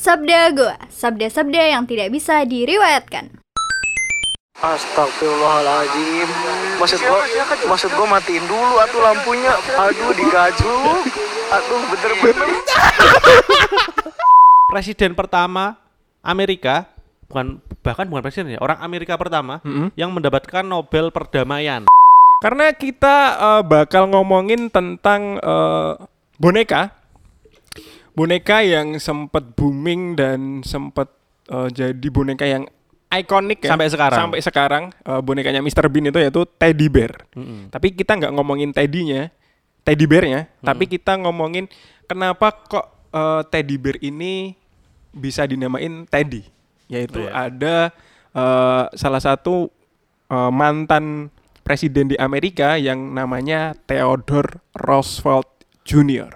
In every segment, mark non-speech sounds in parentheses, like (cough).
Sabda Goa, sabda-sabda yang tidak bisa diriwayatkan. Astagfirullahaladzim Maksud gua Maksud gua matiin dulu atuh lampunya. Aduh digajuk Aduh bener-bener. Presiden pertama Amerika bukan bahkan bukan presiden ya orang Amerika pertama yang mendapatkan Nobel perdamaian. Karena kita eh, bakal ngomongin tentang eh, boneka, boneka yang sempat booming dan sempat eh, jadi boneka yang ikonik ya Sampai sekarang. Sampai sekarang eh, bonekanya Mr. Bean itu yaitu teddy bear. Tapi kita nggak ngomongin teddy-nya, teddy bear-nya, tapi kita ngomongin kenapa kok eh, teddy bear ini bisa dinamain teddy, yaitu Iya. ada eh, salah satu eh, mantan presiden di Amerika yang namanya Theodore Roosevelt Jr.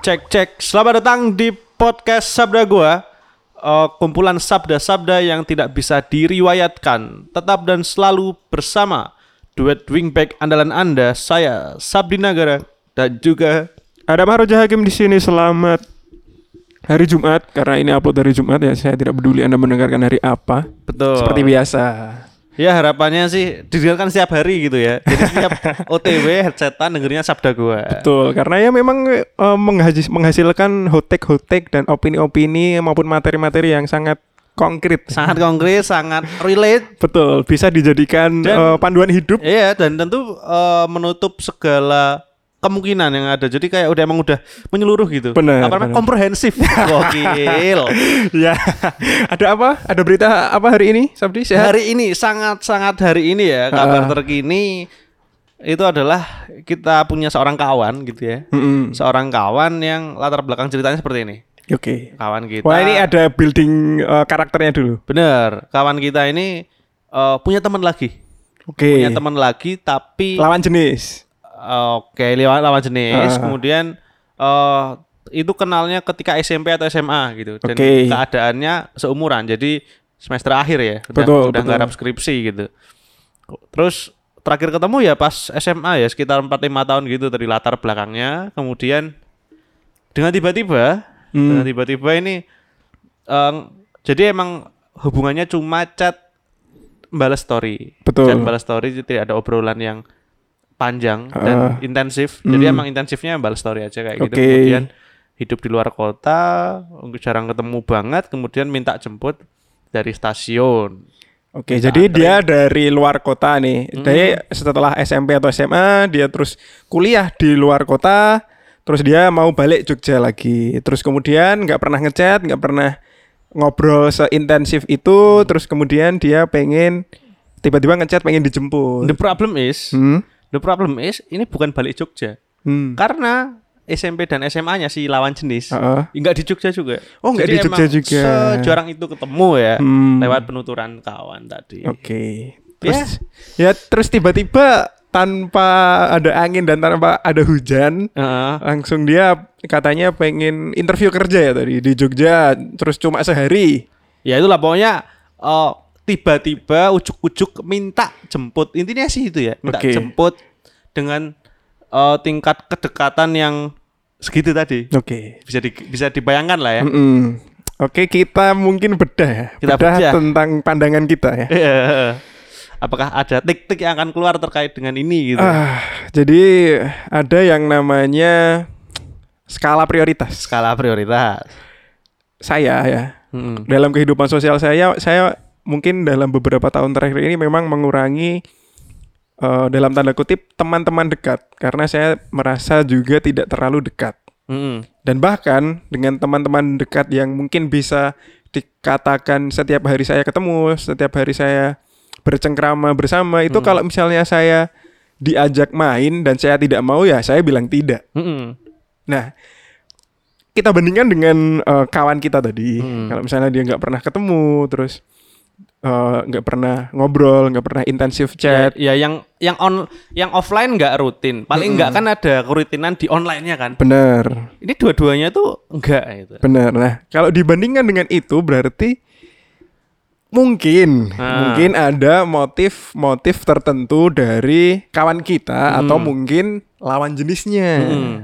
Cek cek. Selamat datang di podcast Sabda Gua. Eh, kumpulan sabda-sabda yang tidak bisa diriwayatkan. Tetap dan selalu bersama duet wingback andalan Anda, saya Sabdi Nagara dan juga Ada Maharaja Hakim di sini. Selamat hari Jumat karena ini upload hari Jumat ya. Saya tidak peduli Anda mendengarkan hari apa. betul. Seperti biasa. Ya harapannya sih didengarkan setiap hari gitu ya. Jadi setiap (laughs) OTW headsetan dengernya Sabda Gua. Betul, karena ya memang menghasis- menghasilkan hot take hot take dan opini-opini maupun materi-materi yang sangat konkret. Sangat konkret, sangat relate. Betul, bisa dijadikan Dan- eh, panduan hidup. Iya dan tentu eh, menutup segala kemungkinan yang ada. Jadi kayak udah emang udah menyeluruh gitu. Benar, Apa namanya? Komprehensif. (laughs) Gokil. ya, ada apa? Ada berita apa hari ini, Sabdi? Sehat? hari ini sangat-sangat hari ini ya kabar terkini itu adalah kita punya seorang kawan gitu ya. Mm-mm. Seorang kawan yang latar belakang ceritanya seperti ini. Oke. Kawan kita. Wah ini ada building eh, karakternya dulu. Bener, kawan kita ini eh, punya teman lagi. Oke. Punya teman lagi tapi Lawan jenis. Oke, lawan lawan jenis. Ah. Kemudian eh itu kenalnya ketika SMP atau SMA gitu. Dan Oke. keadaannya seumuran. Jadi semester akhir ya. Udah, Betul, udah betul. nggarap skripsi gitu. Terus terakhir ketemu ya pas SMA ya sekitar 4 5 tahun gitu dari latar belakangnya. Kemudian dengan tiba-tiba Hmm. dengan tiba-tiba ini eh, jadi emang hubungannya cuma chat balas story. Betul. Chat balas story jadi tidak ada obrolan yang panjang dan intensif. Jadi emang intensifnya balas story aja kayak gitu. Oke. Kemudian hidup di luar kota, jarang ketemu banget, kemudian minta jemput dari stasiun. Oke, Minta jadi dia dari luar kota nih. Jadi setelah SMP atau SMA dia terus kuliah di luar kota, terus dia mau balik Jogja lagi. Terus kemudian nggak pernah ngechat, nggak pernah ngobrol seintensif itu. Terus kemudian dia pengen tiba-tiba ngechat pengen dijemput. The problem is, Hmm? The problem is ini bukan balik Jogja. Hmm. Karena SMP dan SMA-nya si lawan jenis Heeh. nggak di Jogja juga. Oh, nggak Jadi di Jogja juga. Sejarang itu ketemu ya Hmm. lewat penuturan kawan tadi. Oke. Terus ya terus tiba-tiba tanpa ada angin dan tanpa ada hujan, Heeh. langsung dia katanya pengen interview kerja ya tadi di Jogja terus cuma sehari Ya itulah pokoknya eh, tiba-tiba ujuk-ujuk minta jemput. Intinya sih itu ya, minta Oke. jemput dengan eh, tingkat kedekatan yang segitu tadi. oke Bisa di- bisa dibayangkan lah ya. Mm-mm. oke kita mungkin bedah ya Kita bedah bedah. tentang pandangan kita ya Iya. Apakah ada tik-tik yang akan keluar terkait dengan ini gitu? ah jadi ada yang namanya skala prioritas Skala prioritas. saya ya Mm-mm. dalam kehidupan sosial saya saya mungkin dalam beberapa tahun terakhir ini memang mengurangi eh, dalam tanda kutip teman-teman dekat karena saya merasa juga tidak terlalu dekat Mm-mm. dan bahkan dengan teman-teman dekat yang mungkin bisa dikatakan setiap hari saya ketemu setiap hari saya bercengkrama bersama itu kalau misalnya saya diajak main dan saya tidak mau ya saya bilang tidak Mm-mm. Nah, kita bandingkan dengan eh, kawan kita tadi. Hmm. Kalau misalnya dia nggak pernah ketemu, terus eh, nggak pernah ngobrol, nggak pernah intensif chat. Ya, ya yang yang on yang offline nggak rutin. Paling nggak kan ada kerutinan di online-nya kan. Bener, Ini dua-duanya tuh enggak itu. bener. Nah, kalau dibandingkan dengan itu berarti mungkin, Ah. mungkin ada motif-motif tertentu dari kawan kita atau mungkin lawan jenisnya. Hmm.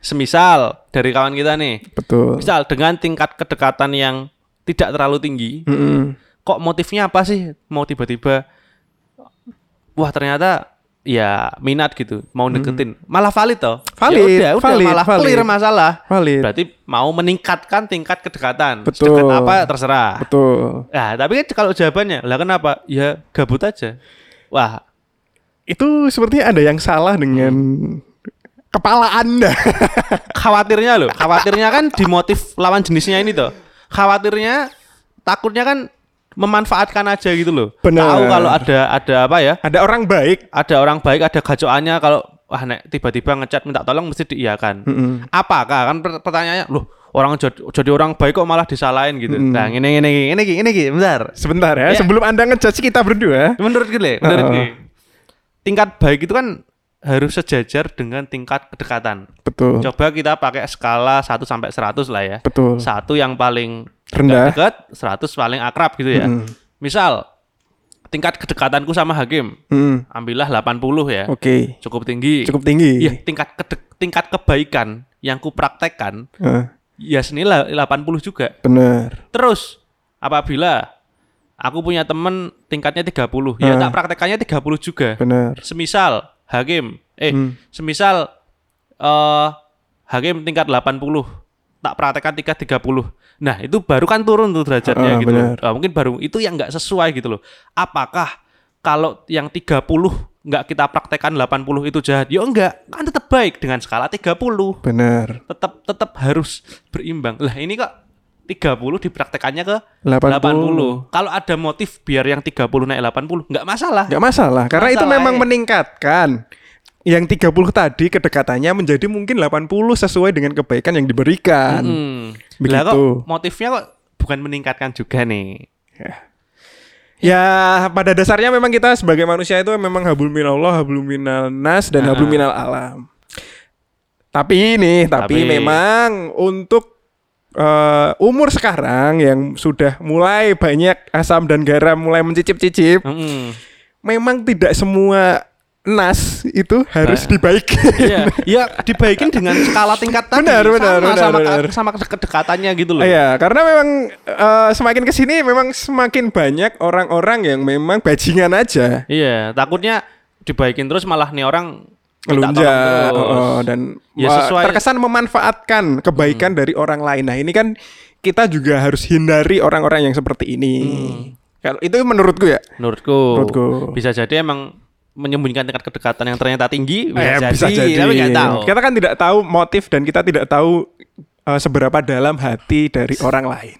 Semisal dari kawan kita nih, Betul. misal dengan tingkat kedekatan yang tidak terlalu tinggi, Mm-mm. Kok motifnya apa sih? Mau tiba-tiba wah ternyata ya minat gitu mau deketin. Malah valid toh? Valid, ya udah, udah valid, malah valid. clear masalah. Valid. berarti mau meningkatkan tingkat kedekatan. Betul. Sedekat apa terserah. Betul. nah tapi kan kalau jawabannya lah kenapa? Ya gabut aja. Wah. Itu sepertinya ada yang salah dengan kepala Anda. (laughs) khawatirnya loh. Khawatirnya kan di motif lawan jenisnya ini toh. Khawatirnya takutnya kan memanfaatkan aja gitu loh Benar. tahu kalau ada ada apa ya ada orang baik. ada orang baik ada gacoannya kalau wah nek tiba-tiba ngechat minta tolong mesti diiyakan Mm-mm. apakah kan per- pertanyaannya loh orang jadi, jadi orang baik kok malah disalahin gitu nah ini ini ini ini ini ini bentar Sebentar ya, Ya. sebelum Anda ngejudge kita berdua. menurut gue menurut gue tingkat baik itu kan harus sejajar dengan tingkat kedekatan Betul. coba kita pakai skala 1 sampai 100 lah ya Betul. satu yang paling Rendah. dekat 100 paling akrab gitu ya Mm-mm. misal tingkat kedekatanku sama Hakim Mm. ambillah 80 ya Oke. cukup tinggi Cukup tinggi. Iya, tingkat kedek, tingkat kebaikan yang ku praktekkan Eh, ya senilai 80 juga. benar. Terus apabila aku punya temen tingkatnya 30, ya Ah. tak praktekannya 30 juga. Benar. Semisal Hakim, eh Hmm. semisal eh Hakim tingkat 80, tak praktekkan tingkat 30. Nah, itu baru kan turun tuh derajatnya Ah, gitu. Ah, mungkin baru itu yang nggak sesuai gitu loh. Apakah kalau yang 30 nggak kita praktekkan 80 itu jahat? Ya enggak, kan tetap baik dengan skala 30 Benar. tetap tetap harus berimbang. Lah ini kok 30 dipraktekannya ke 80. 80. Kalau ada motif biar yang 30 naik 80 nggak masalah. Nggak masalah, karena itu Masalah, memang eh. meningkatkan. Yang 30 tadi kedekatannya menjadi mungkin 80 sesuai dengan kebaikan yang diberikan. Hmm. Begitu. Lah kok motifnya kok bukan meningkatkan juga nih. Ya, pada dasarnya memang kita sebagai manusia itu memang hablum minallah, hablum minal nas dan Nah. hablum minal alam. Tapi ini, tapi, Tapi- memang untuk eh, umur sekarang yang sudah mulai banyak asam dan garam mulai mencicip-cicip, Hmm. memang tidak semua nas itu harus Nah. dibaiki. Iya, (laughs) ya dibaikin dengan skala tingkat tadi. Benar, benar, sama, benar, sama, benar. sama kedekatannya gitu loh. Iya, karena memang eh, semakin ke sini memang semakin banyak orang-orang yang memang bajingan aja. Iya, takutnya dibaikin terus malah nih orang terus. oh, dan Ya, sesuai- Hmm. terkesan memanfaatkan kebaikan dari orang lain. Nah, ini kan kita juga harus hindari orang-orang yang seperti ini. Hmm. Kalau itu menurutku ya. Menurutku, Menurutku. bisa jadi emang menyembunyikan tingkat kedekatan yang ternyata tinggi bisa, Eh, jadi, tapi nggak tahu. Kita kan tidak tahu motif dan kita tidak tahu eh, seberapa dalam hati dari orang lain.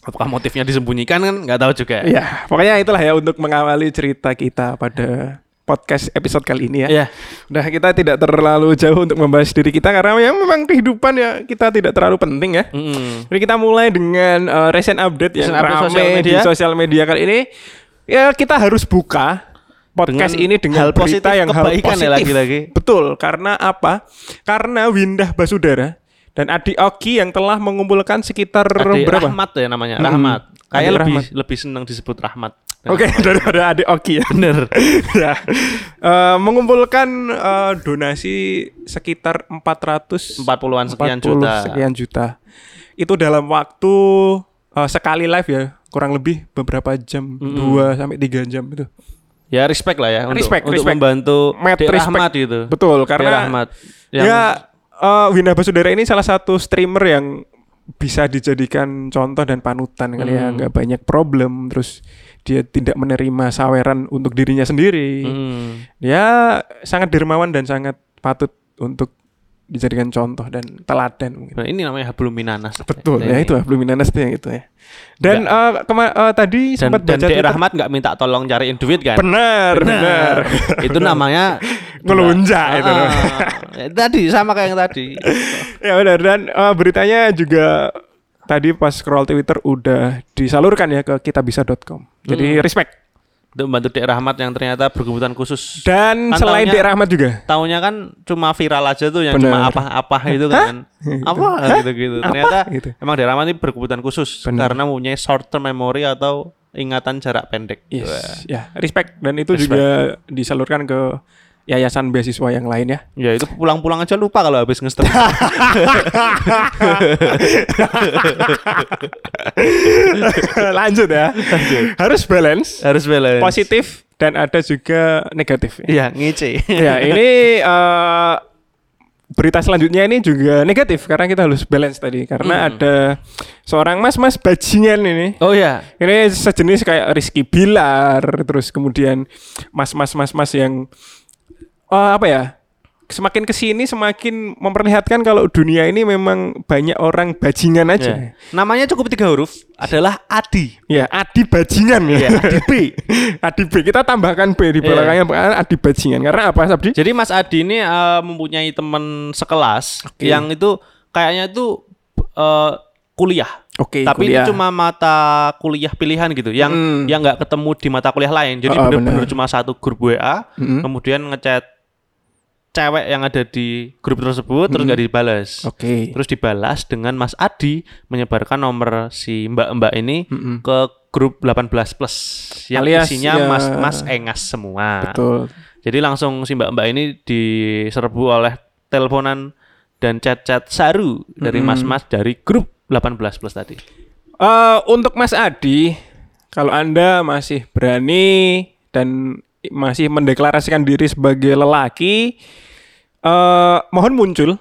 Apakah motifnya disembunyikan kan nggak tahu juga. Ya, pokoknya itulah ya untuk mengawali cerita kita pada podcast episode kali ini ya. Iya. Udah kita tidak terlalu jauh untuk membahas diri kita karena ya memang kehidupan ya kita tidak terlalu penting ya. Mm-mm. Jadi kita mulai dengan uh, recent update yang update rame sosial di media. sosial media kali ini. Ya kita harus buka podcast Dengan ini dengan hal berita positif, yang hal ya positif. lagi-lagi. Betul, karena apa? Karena Windah Basudara dan Adi Oki yang telah mengumpulkan sekitar Adik berapa? Rahmat ya namanya. Rahmat. Kayak Adik lebih Rahmat. lebih senang disebut Rahmat. Oke, (laughs) daripada Adi Oki ya. Bener. ya. Eh, mengumpulkan eh, donasi sekitar 400 40-an sekian 40 juta. sekian juta. Itu dalam waktu eh, sekali live ya, kurang lebih beberapa jam, 2 sampai 3 jam itu. Ya respect lah ya untuk, Respect, untuk respect. membantu respect. Rahmat gitu. Betul, karena Rahmat. Yang, ya eh, Winda Basudara ini salah satu streamer yang bisa dijadikan contoh dan panutan kali ya, Hmm. nggak banyak problem, terus dia tidak menerima saweran untuk dirinya sendiri. Hmm. Ya sangat dermawan dan sangat patut untuk dijadikan contoh dan teladan mungkin. Nah, ini namanya hablum minanas. Betul Ini. ya itu belum Minanas tuh yang itu ya. Dan eh, kema- eh, tadi Dan, sempat dan baca Dek Rahmat nggak minta tolong cariin duit kan? Benar, benar. (laughs) itu namanya (laughs) Ngelunjak itu. Ah, ya, tadi sama kayak yang tadi. (laughs) ya benar dan eh, beritanya juga tadi pas scroll Twitter udah disalurkan ya ke kitabisa.com. Jadi Hmm. respect. Untuk membantu Dek Rahmat yang ternyata berkebutuhan khusus. Dan Kan selain Dek Rahmat juga. Taunya kan cuma viral aja tuh yang Bener. cuma apa-apa itu kan. Apa gitu-gitu. Apa? Ternyata Gitu. emang Dek Rahmat ini berkebutuhan khusus Bener. karena mempunyai short term memory atau ingatan jarak pendek. Wah. Yes, ya respect dan itu Respect. juga disalurkan ke yayasan beasiswa yang lain ya. Ya itu pulang-pulang aja lupa kalau habis nge (laughs) Lanjut ya. Harus balance, Harus balance. positif dan ada juga negatif. Iya, ngece. ya, ini eh, berita selanjutnya ini juga negatif karena kita harus balance tadi karena ada seorang mas-mas bajingan ini. Oh ya. Ini sejenis kayak Rizky Bilar, terus kemudian mas-mas mas-mas yang eh, apa ya? Semakin ke sini semakin memperlihatkan kalau dunia ini memang banyak orang bajingan aja. Ya. Namanya cukup tiga huruf adalah Adi. Ya, Adi bajingan ya. Ya, Adi B. (laughs) Adi B. Kita tambahkan B di Iya. belakangnya Adi bajingan. Karena apa, Sabdi? Jadi Mas Adi ini eh, mempunyai teman sekelas Oke. yang itu kayaknya itu eh, kuliah. Oke, Tapi kuliah. ini cuma mata kuliah pilihan gitu, yang Hmm. yang nggak ketemu di mata kuliah lain. Jadi Oh, oh, benar-benar benar. cuma satu grup WA, Mm-mm. kemudian ngechat cewek yang ada di grup tersebut terus nggak dibalas. Oke. Terus dibalas dengan Mas Adi menyebarkan nomor si mbak-mbak ini Mm-mm. ke grup 18 plus yang Alias, isinya ya. mas-mas engas semua. Betul. Jadi langsung si mbak-mbak ini diserbu oleh teleponan dan chat-chat saru dari mas-mas dari grup 18 plus tadi. Eh, untuk Mas Adi, kalau Anda masih berani dan masih mendeklarasikan diri sebagai lelaki, eh mohon muncul,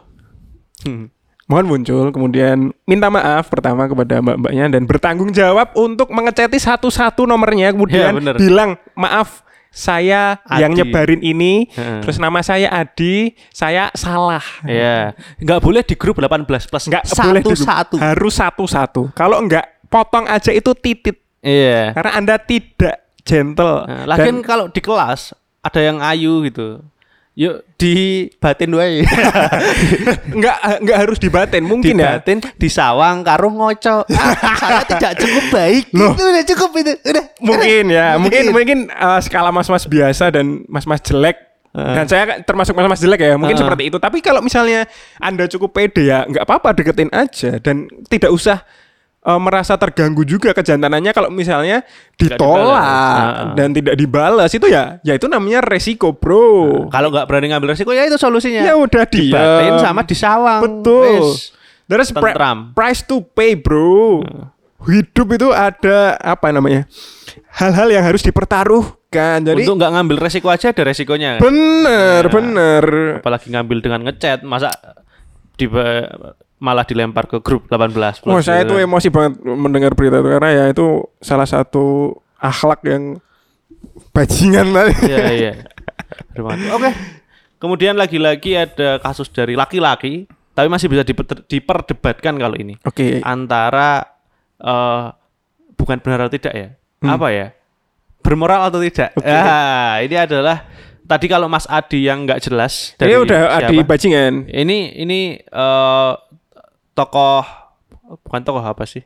Hmm. mohon muncul, kemudian minta maaf pertama kepada mbak-mbaknya dan bertanggung jawab untuk mengeceti satu-satu nomornya, kemudian Ya, bener. bilang maaf saya yang Adi. nyebarin ini, Heeh. terus nama saya Adi, saya salah. Ya, nggak boleh di grup 18 plus. Nggak boleh di- satu-satu. Harus satu-satu. Kalau enggak potong aja itu titit. Iya. Karena Anda tidak gentle. Nah, lagian kalau di kelas ada yang ayu gitu. Yuk dibatin wae. (laughs) enggak enggak harus dibatin mungkin ya. dibatin disawang karo ngoco. (laughs) Ah, saya tidak cukup baik. Loh. Itu udah cukup itu. Udah. Mungkin ya, mungkin Mungkin. mungkin uh, skala mas-mas biasa dan mas-mas jelek dan saya termasuk mas-mas jelek ya, mungkin Heeh. seperti itu. Tapi kalau misalnya Anda cukup pede ya, nggak apa-apa deketin aja dan tidak usah uh, merasa terganggu juga kejantanannya kalau misalnya ditolak dibalas. Heeh. dan tidak dibalas itu ya, ya itu namanya resiko, Bro. Kalau nggak berani ngambil resiko ya itu solusinya. Ya udah dibatin sama disawang. Betul. Wes. There's pri- price to pay, bro. Hidup itu ada apa namanya? Hal-hal yang harus dipertaruhkan. Jadi Untuk nggak ngambil resiko aja ada resikonya. bener, Ya. bener. Apalagi ngambil dengan ngechat, masa di malah dilempar ke grup 18 plus. Oh, saya tuh kan. emosi banget mendengar berita itu karena ya itu salah satu akhlak yang bajingan tadi. Iya, iya. Oke. Kemudian lagi-lagi ada kasus dari laki-laki, tapi masih bisa diper- diperdebatkan kalau ini. Oke. Antara eh, bukan benar atau tidak ya? Hmm. Apa ya? Bermoral atau tidak? Oke. Ah, ini adalah tadi kalau Mas Adi yang nggak jelas dari Ini udah adi siapa? bajingan. Ini ini eh, tokoh bukan tokoh apa sih?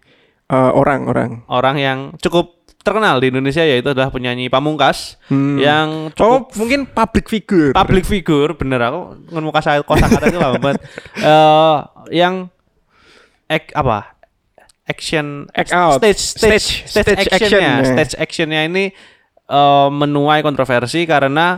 Eh, orang-orang. Orang yang cukup terkenal di Indonesia yaitu adalah penyanyi Pamungkas Hmm. yang Oh, cukup mungkin public figure. public figure bener aku ngomong kata kosa kata itu lama banget. Eh, yang ek apa? Action Act out. stage stage Stage- stage, stage actionnya action, stage actionnya ini eh, menuai kontroversi karena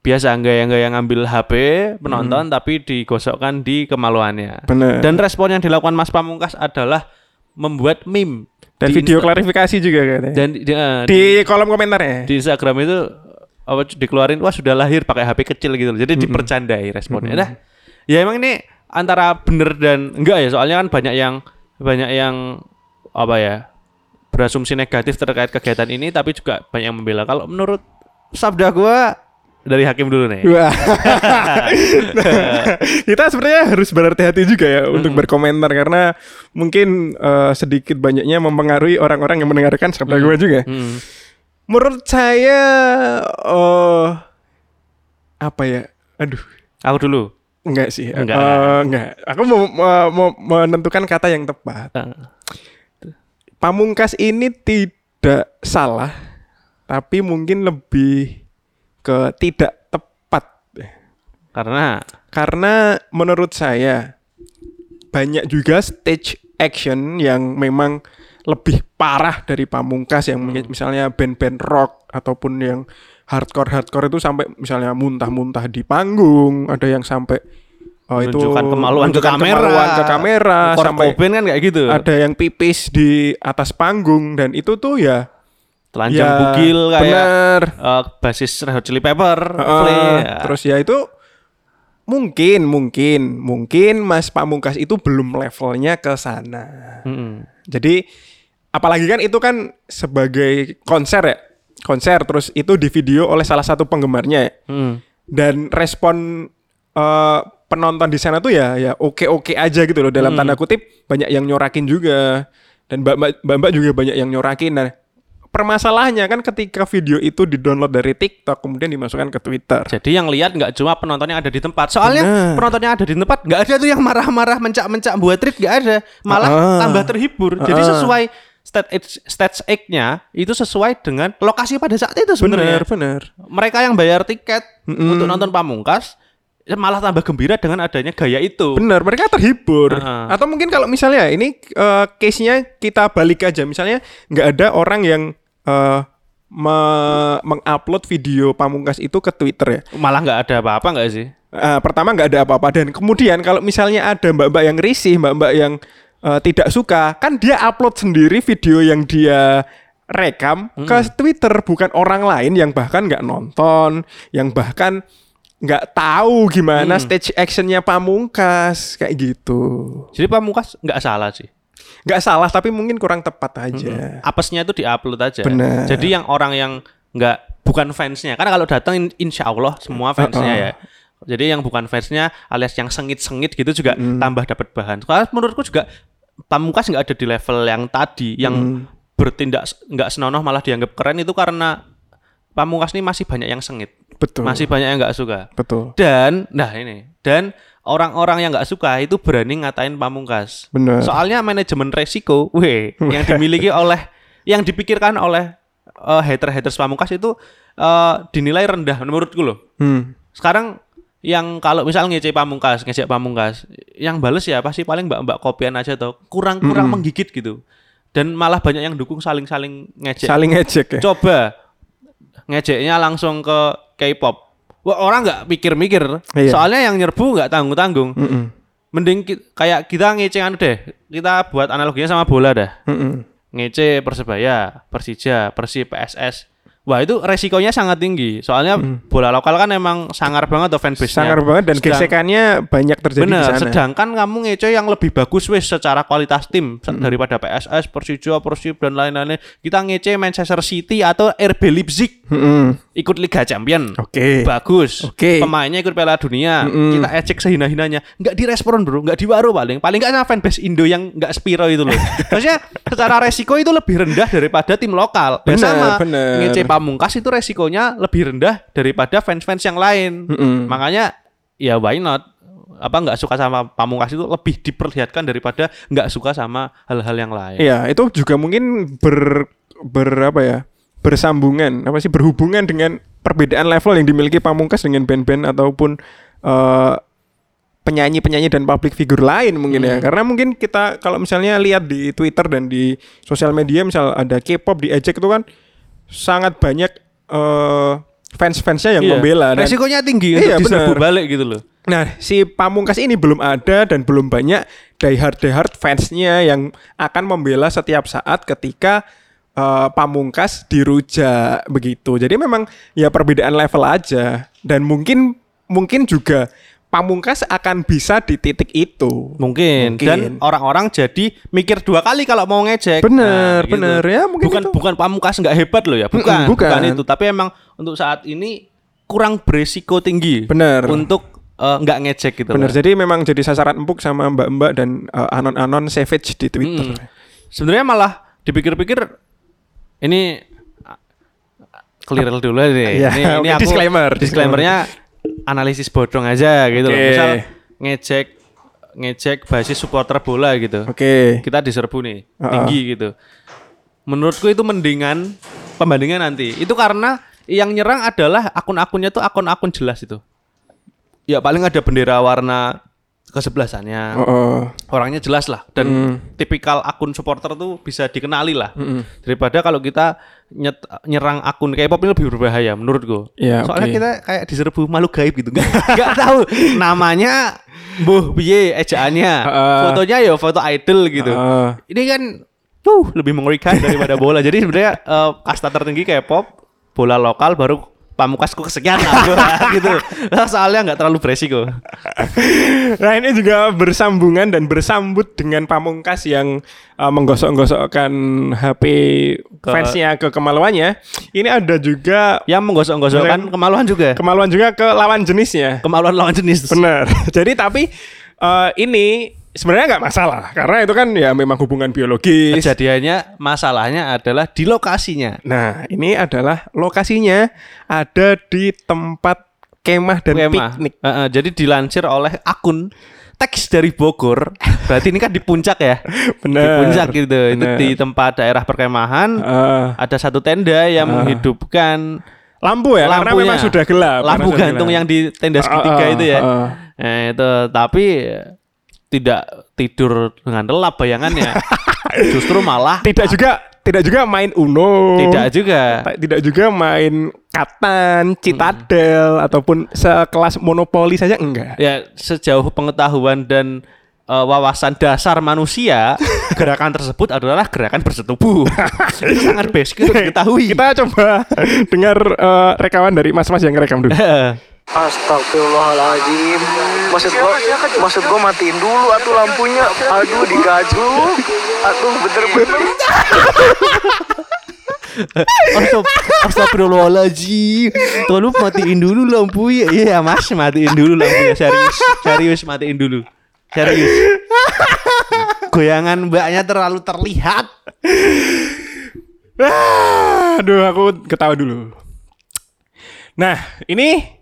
biasa enggak yang enggak yang ngambil HP penonton tapi digosokkan di kemaluannya. Bener. Dan respon yang dilakukan Mas Pamungkas adalah membuat meme Dan di video klarifikasi juga katanya. dan di, eh, di kolom komentarnya. di Instagram itu apa dikeluarin wah sudah lahir pakai HP kecil gitu loh. Jadi dipercandai responnya. Nah, ya emang ini antara bener dan enggak ya soalnya kan banyak yang banyak yang apa ya berasumsi negatif terkait kegiatan ini tapi juga banyak yang membela. Kalau menurut sabda gua dari hakim dulu nih. Wah. (laughs) kita sebenarnya harus berhati-hati juga ya untuk berkomentar karena mungkin eh, sedikit banyaknya mempengaruhi orang-orang yang mendengarkan sabda gue juga. Hmm. Menurut saya eh apa ya? Aduh, Aku dulu. enggak sih. Enggak. Eh, enggak. Aku mau, mau, mau menentukan kata yang tepat. Eh, Pamungkas ini tidak salah, tapi mungkin lebih ke tidak tepat. karena Karena menurut saya banyak juga stage action yang memang lebih parah dari pamungkas yang mungkin misalnya band-band rock ataupun yang hardcore hardcore itu sampai misalnya muntah-muntah di panggung, ada yang sampai oh, itu Menunjukkan kemaluan ke kamera. kemaluan ke kamera, sampai Cobain kan kayak gitu. ada yang pipis di atas panggung dan itu tuh ya Telanjang ya, bugil kayak bener. eh, basis Red Hot Chili Pepper. Heeh, play, ya. Terus ya itu mungkin mungkin mungkin Mas Pamungkas itu belum levelnya ke sana. Mm-mm. Jadi apalagi kan itu kan sebagai konser ya. Konser terus itu di video oleh salah satu penggemarnya ya. Mm. Dan respon eh, penonton di sana tuh ya ya oke-oke aja gitu loh dalam tanda kutip banyak yang nyorakin juga dan mbak-mbak juga banyak yang nyorakin. Nah, permasalahannya kan ketika video itu di-download dari TikTok kemudian dimasukkan ke Twitter. Jadi yang lihat nggak cuma penonton yang ada di tempat. Soalnya Bener. penonton yang ada di tempat nggak ada tuh yang marah-marah mencak-mencak buat treat nggak ada. Malah Ah. tambah terhibur. Jadi Ah. sesuai stage stage act-nya itu sesuai dengan lokasi pada saat itu sebenarnya. Bener, bener. Mereka yang bayar tiket untuk nonton Pamungkas malah tambah gembira dengan adanya gaya itu. Bener, mereka terhibur. Heeh. Atau mungkin kalau misalnya ini eh, case-nya kita balik aja, misalnya nggak ada orang yang eh, me- mengupload video pamungkas itu ke Twitter ya. Malah nggak ada apa-apa nggak sih? Eh, pertama nggak ada apa-apa dan kemudian kalau misalnya ada mbak-mbak yang risih, mbak-mbak yang eh, tidak suka, kan dia upload sendiri video yang dia rekam ke Twitter, bukan orang lain yang bahkan nggak nonton, yang bahkan nggak tahu gimana stage actionnya pamungkas kayak gitu. Jadi Pamungkas nggak salah sih. Nggak salah tapi mungkin kurang tepat aja. apesnya itu diupload aja. Benar. Jadi yang orang yang nggak bukan fansnya, karena kalau datang in- insya Allah semua fansnya ya. Jadi yang bukan fansnya alias yang sengit-sengit gitu juga tambah dapat bahan. Soalnya menurutku juga Pamungkas nggak ada di level yang tadi, yang bertindak s- nggak senonoh malah dianggap keren itu karena Pamungkas ini masih banyak yang sengit, Betul. masih banyak yang nggak suka. betul. Dan, nah ini, dan orang-orang yang nggak suka itu berani ngatain Pamungkas. Benar. Soalnya manajemen resiko, weh, yang dimiliki (laughs) oleh, yang dipikirkan oleh eh, hater-haters Pamungkas itu eh, dinilai rendah menurutku loh. Hmm. Sekarang yang kalau misal ngece Pamungkas, ngejek Pamungkas, yang bales ya pasti paling mbak-mbak kopian aja tuh, kurang-kurang menggigit gitu. Dan malah banyak yang dukung saling-saling ngejek. Saling ngejek ya. Coba ngejeknya langsung ke K-pop. Wah, orang nggak mikir-mikir. Iya. Soalnya yang nyerbu nggak tanggung-tanggung. Mm-mm. Mending ki- kayak kita ngece anu deh. Kita buat analoginya sama bola dah. Mm-mm. Ngece Persebaya, Persija, Persib, PSS. Wah, itu resikonya sangat tinggi. Soalnya bola lokal kan emang sangar banget tuh fanbase-nya. Sangar banget dan Sedang- gesekannya banyak terjadi di Bener, sana. sedangkan kamu ngece yang lebih bagus wes secara kualitas tim Hmm. daripada PSS, Persija, Persib dan lain-lain. Kita ngece Manchester City atau RB Leipzig Mm-mm. ikut Liga Champion. Oke. Bagus. Oke. Pemainnya ikut Piala Dunia. Mm-mm. Kita ecek sehina-hinanya. Nggak direspon, Bro. Nggak diwaro paling. Paling nggak sama fanbase Indo yang nggak spiro itu loh. (laughs) Maksudnya secara resiko itu lebih rendah daripada tim lokal. Dan Bener, sama bener. ngece Pamungkas itu resikonya lebih rendah daripada fans-fans yang lain. Mm-mm. Makanya ya why not? Apa nggak suka sama Pamungkas itu lebih diperlihatkan daripada nggak suka sama hal-hal yang lain. Iya, itu juga mungkin ber ber apa ya? bersambungan, apa sih berhubungan dengan perbedaan level yang dimiliki Pamungkas dengan band-band ataupun eh, penyanyi-penyanyi dan public figure lain mungkin Hmm. ya. Karena mungkin kita kalau misalnya lihat di Twitter dan di sosial media misal ada K-pop diejek itu kan sangat banyak eh, fans-fansnya yang Iya. membela dan Resikonya tinggi Iya, untuk diserbu bener. balik gitu loh. Nah, si Pamungkas ini belum ada dan belum banyak diehard diehard fansnya yang akan membela setiap saat ketika eh, Pamungkas dirujak begitu. Jadi memang ya perbedaan level aja dan mungkin mungkin juga Pamungkas akan bisa di titik itu. Mungkin. Mungkin. Dan orang-orang jadi mikir dua kali kalau mau ngejek. Bener, bener. Ya, mungkin bukan itu. bukan pamungkas nggak hebat loh ya, bukan, bukan. bukan itu. Tapi emang untuk saat ini kurang berisiko tinggi. Bener. Untuk eh, nggak ngejek gitu. Bener. loh. Jadi memang jadi sasaran empuk sama mbak-mbak dan eh, anon-anon savage di Twitter. Mm. Sebenarnya malah dipikir-pikir ini ah, clear dulu nih. Iya, ini, ini aku disclaimer, disclaimernya analisis bodong aja gitu loh. Oke. Misal ngejek ngejek basis supporter bola gitu. Oke. kita diserbu nih Uh-uh. tinggi gitu. Menurutku itu mendingan pembandingan nanti. Itu karena yang nyerang adalah akun-akunnya tuh akun-akun jelas itu. Ya paling ada bendera warna kesebelasannya. Oh, oh. Orangnya jelas lah dan Hmm. tipikal akun supporter tuh bisa dikenali lah. Daripada kalau kita nyet- nyerang akun K-pop ini lebih berbahaya menurutku. Iya, Soalnya oke. kita kayak diserbu makhluk gaib gitu. (laughs) Enggak tahu namanya Buh piye ejaannya. Heeh. Fotonya ya foto idol gitu. Heeh. Ini kan tuh lebih mengerikan daripada bola. Jadi sebenarnya eh, kasta tertinggi K-pop, bola lokal baru pamukasku kesekian (laughs) gitu. Nah, Soalnya nggak terlalu beresiko. Nah ini juga bersambungan dan bersambut dengan Pamungkas yang uh, menggosok-gosokkan HP Ke- fansnya ke kemaluannya. Ini ada juga Yang menggosok-gosokkan kemaluan juga. kemaluan juga ke lawan jenisnya. Kemaluan lawan jenis. Benar. (laughs) Jadi tapi uh, ini sebenarnya nggak masalah karena itu kan ya memang hubungan biologis. Kejadiannya masalahnya adalah di lokasinya. Nah ini adalah lokasinya ada di tempat kemah dan Kemah. piknik. Eh, eh, jadi dilansir oleh akun teks dari Bogor. Berarti ini kan di puncak ya. (laughs) Di Benar. puncak gitu. Itu di tempat daerah perkemahan. Eh, Ada satu tenda yang menghidupkan lampu ya karena lampunya. memang sudah gelap. Lampu karena gantung gelap. yang di tenda segitiga Ah, itu ya. ah, ah. Eh, itu tapi tidak tidur dengan lelap bayangannya. (laughs) Justru malah tidak juga tidak juga main Uno. tidak juga. Tidak juga main Katan, Citadel Hmm. ataupun sekelas Monopoli saja enggak. Ya sejauh pengetahuan dan eh, wawasan dasar manusia, (laughs) gerakan tersebut adalah gerakan bersetubuh. itu sangat basic diketahui. Kita coba dengar eh, rekaman dari mas-mas yang rekam dulu. Astagfirullahaladzim. Maksud gua Maksud gua matiin dulu atuh lampunya. Aduh digajuk Aduh bener-bener. Astag- Astagfirullahaladzim. Tolong matiin dulu lampunya Iya mas matiin dulu lampunya Serius Serius matiin dulu. Serius. Goyangan mbaknya terlalu terlihat. Aduh, aku ketawa dulu. Nah, ini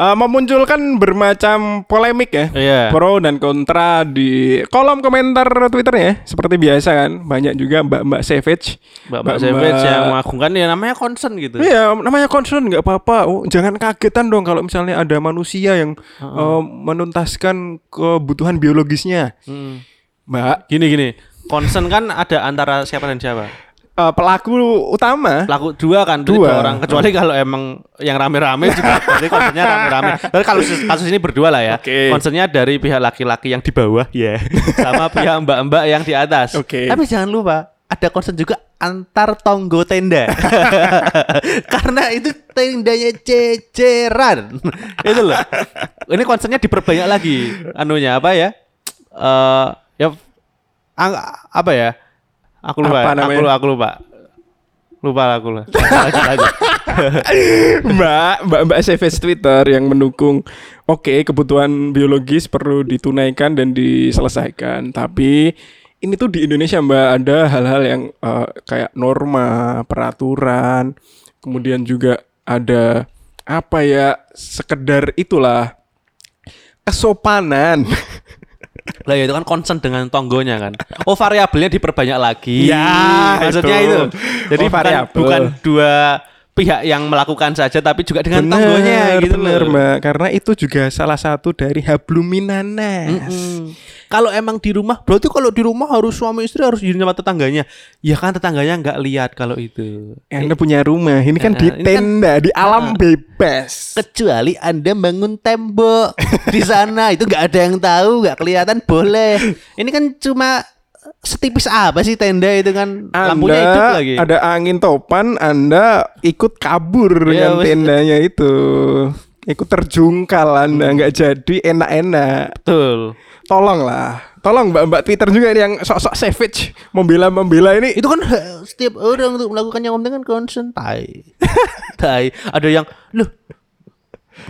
eh, memunculkan bermacam polemik ya. Iya. Pro dan kontra di kolom komentar Twitternya seperti biasa kan. Banyak juga Mbak-mbak Savage. Mbak-mbak Savage yang mengagungkan ya namanya concern gitu Iya, namanya concern nggak apa-apa. Oh, jangan kagetan dong kalau misalnya ada manusia yang eh, menuntaskan kebutuhan biologisnya. Hmm. Mbak, Gini gini Concern kan ada antara siapa dan siapa eh, pelaku utama? Pelaku dua kan Dua. dua. orang. Kecuali kalau emang yang rame-rame juga. (laughs) Berarti concernnya rame-rame. Tapi kalau kasus, ini berdua lah ya. Oke. Concernnya dari pihak laki-laki yang di bawah ya. (laughs) Sama pihak mbak-mbak yang di atas. Oke. Tapi jangan lupa Ada concern juga antar tonggo tenda. (laughs) Karena itu tendanya ceceran. Itu loh. Ini concernnya diperbanyak lagi. Anunya apa ya? Eh Ya Apa ya Aku lupa Apa namanya? Aku, aku lupa Lupa aku lah (laughs) Lanjut, lanjut. Mbak, Mbak Mbak Savage Twitter yang mendukung oke kebutuhan biologis perlu ditunaikan dan diselesaikan. Tapi ini tuh di Indonesia Mbak ada hal-hal yang eh, kayak norma, peraturan, kemudian juga ada apa ya sekedar itulah kesopanan. (laughs) Lah ya itu kan concern dengan tonggonya kan. Oh variabelnya diperbanyak lagi. Ya, maksudnya itu. itu. Jadi Oh, bukan, variabel. bukan dua pihak yang melakukan saja tapi juga dengan Bener, tonggonya gitu bener, loh. Mbak. Karena itu juga salah satu dari habluminanas. Mm. Kalau emang di rumah, berarti kalau di rumah harus suami istri harus izin sama tetangganya. Ya kan tetangganya nggak lihat kalau itu. Anda punya rumah, ini kan Eh, di ini kan- tenda, di alam bebas. Kecuali Anda bangun tembok di (laughs) sana itu nggak ada yang tahu, nggak kelihatan boleh. Ini kan cuma setipis apa sih tenda itu kan lampunya hidup Anda lagi. ada angin topan, Anda ikut kabur Iya, dengan tendanya itu. Ikut terjungkal Anda nggak jadi enak-enak. Betul. Tolonglah. Tolong Mbak-mbak Twitter juga ini yang sok-sok savage membela-membela ini. Itu kan hak setiap orang untuk melakukan yang penting kan concern tai. (laughs) tai. Ada yang loh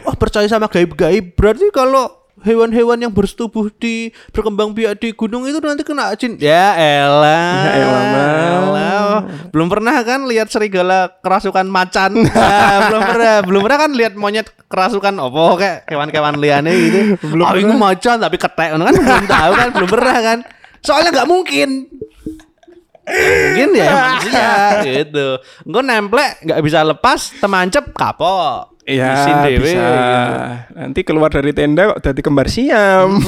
Oh percaya sama gaib-gaib berarti kalau hewan-hewan yang bersetubuh di berkembang biak di gunung itu nanti kena jin. Ya elah. Ya elah, Mbak. Elah. Belum pernah kan lihat serigala kerasukan macan. Ah, (laughs) belum pernah. Belum pernah kan lihat monyet kerasukan opo kayak kewan-kewan liane gitu. Belum ini pernah. macan tapi ketek kan belum tahu kan belum pernah kan. Soalnya nggak mungkin. Mungkin ya manusia gitu. Engko nemplek nggak bisa lepas temancep kapok. Iya, Isin dewe, bisa. gitu. Nanti keluar dari tenda kok jadi kembar siam.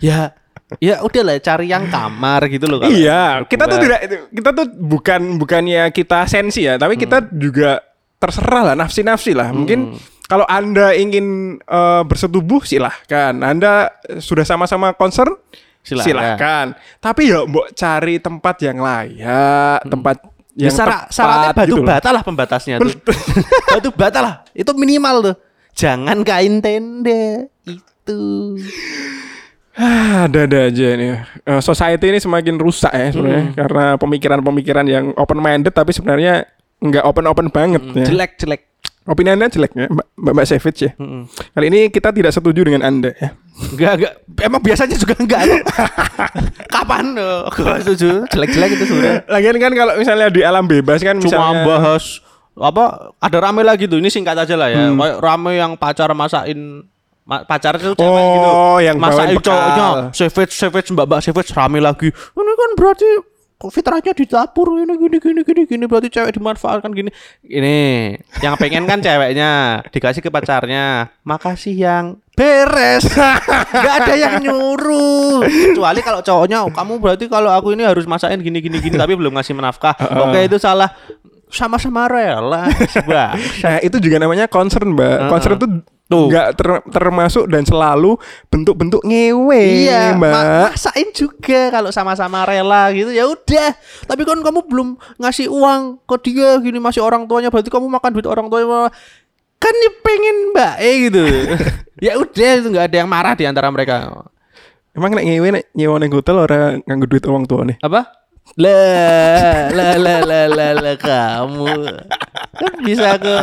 ya ya udah lah cari yang kamar gitu loh kalau iya, kita tuh tidak kita tuh bukan bukannya kita sensi ya, tapi kita Hmm. juga terserah lah nafsi-nafsi lah. Mungkin kalau Anda ingin eh, bersetubuh silahkan. Anda sudah sama-sama concern Silahkan. silahkan. Tapi ya mbok cari tempat yang layak, tempat Ya, syarat- tepat syaratnya batu gitu bata lah pembatasnya tuh. (laughs) batu bata lah. Itu minimal tuh. Jangan kain tenda. Itu. Ah, ada-ada aja nih. Eh, society ini semakin rusak ya sebenarnya Hmm. karena pemikiran-pemikiran yang open minded tapi sebenarnya nggak open-open banget ya. Hmm, Jelek jelek. Opini Anda jelek ya, Mbak Mbak, Mbak Savage ya. Mm-mm. Kali ini kita tidak setuju dengan Anda ya. Enggak enggak. Emang biasanya juga enggak. (laughs) Kapan? Gua setuju. Jelek-jelek itu sebenarnya. Lagian kan kalau misalnya di alam bebas kan Cuma misalnya bahas apa ada rame lagi tuh. Ini singkat aja lah ya. Hmm. Rame yang pacar masakin ma- pacar itu cewek Oh, gitu. yang masakin cowoknya. Savage savage mbak-mbak savage rame lagi. Ini kan berarti kok fitrahnya di dapur? Ini gini gini gini gini. Berarti cewek dimanfaatkan gini. Ini yang pengen kan ceweknya dikasih ke pacarnya. Makasih yang. Beres. (laughs) Nggak ada yang nyuruh. Kecuali kalau cowoknya "Oh, kamu berarti kalau aku ini harus masakin gini gini gini tapi belum ngasih menafkah. Oke itu salah. Sama-sama rela sebuah Nah, itu juga namanya concern, Mbak. Concern itu Tuh. nggak ter- termasuk dan selalu bentuk-bentuk ngewe, Iya, Mbak. ma- maksain juga kalau sama-sama rela gitu ya udah. Tapi kan kamu belum ngasih uang ke dia gini masih orang tuanya berarti kamu makan duit orang tuanya kan dia pengen mbak eh gitu. (laughs) ya udah itu nggak ada yang marah di antara mereka. Emang nek ngewe nek nyewa nang hotel ora nganggo duit uang tua nih. Apa? Lah, lah, lah, lah, lah, lah, kamu kan bisa ke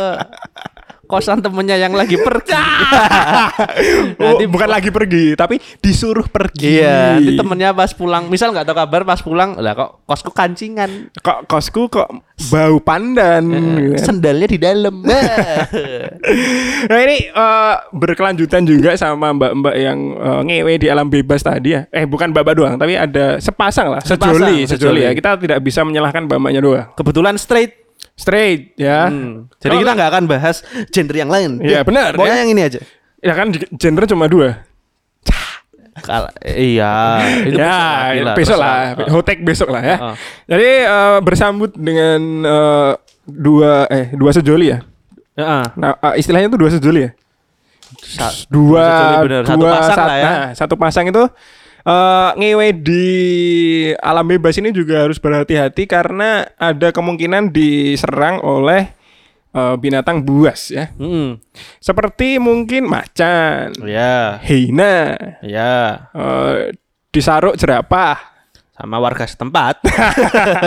kosan temennya yang lagi pergi. (laughs) (laughs) Oh, bukan lagi pergi, tapi disuruh pergi. Iya, nanti temennya pas pulang, misal nggak tahu kabar pas pulang, lah kok kosku kancingan, Kok kosku kok bau pandan. gitu kan. sendalnya di dalam. (laughs) Nah ini eh, berkelanjutan juga sama mbak-mbak yang eh, ngewe di alam bebas tadi ya. Eh bukan mbak-mbak doang, tapi ada sepasang lah, Sepasang, sejoli, sejoli ya. sejoli. Kita tidak bisa menyalahkan mbak-mbaknya doang. Kebetulan straight. Straight ya. Hmm. Jadi kita nggak akan bahas gender yang lain. Iya, benar, Pokoknya ya. yang ini aja. Ya kan genre cuma dua. Kal- iya. (laughs) itu ya, besok lagi besok lah, hotek besok lah ya. Ah. Jadi eh, bersambut dengan eh, dua eh dua sejoli ya. Heeh. Nah, eh, istilahnya itu dua sejoli ya. Sa- Dua, sejoli bener. Satu dua, pasang sat- lah ya. Nah, satu pasang itu eh ngewe di alam bebas ini juga harus berhati-hati karena ada kemungkinan diserang oleh eh, binatang buas ya. Mm-mm. Seperti mungkin macan, Ya, hina, ya. eh, disaruk jerapah, Sama warga setempat.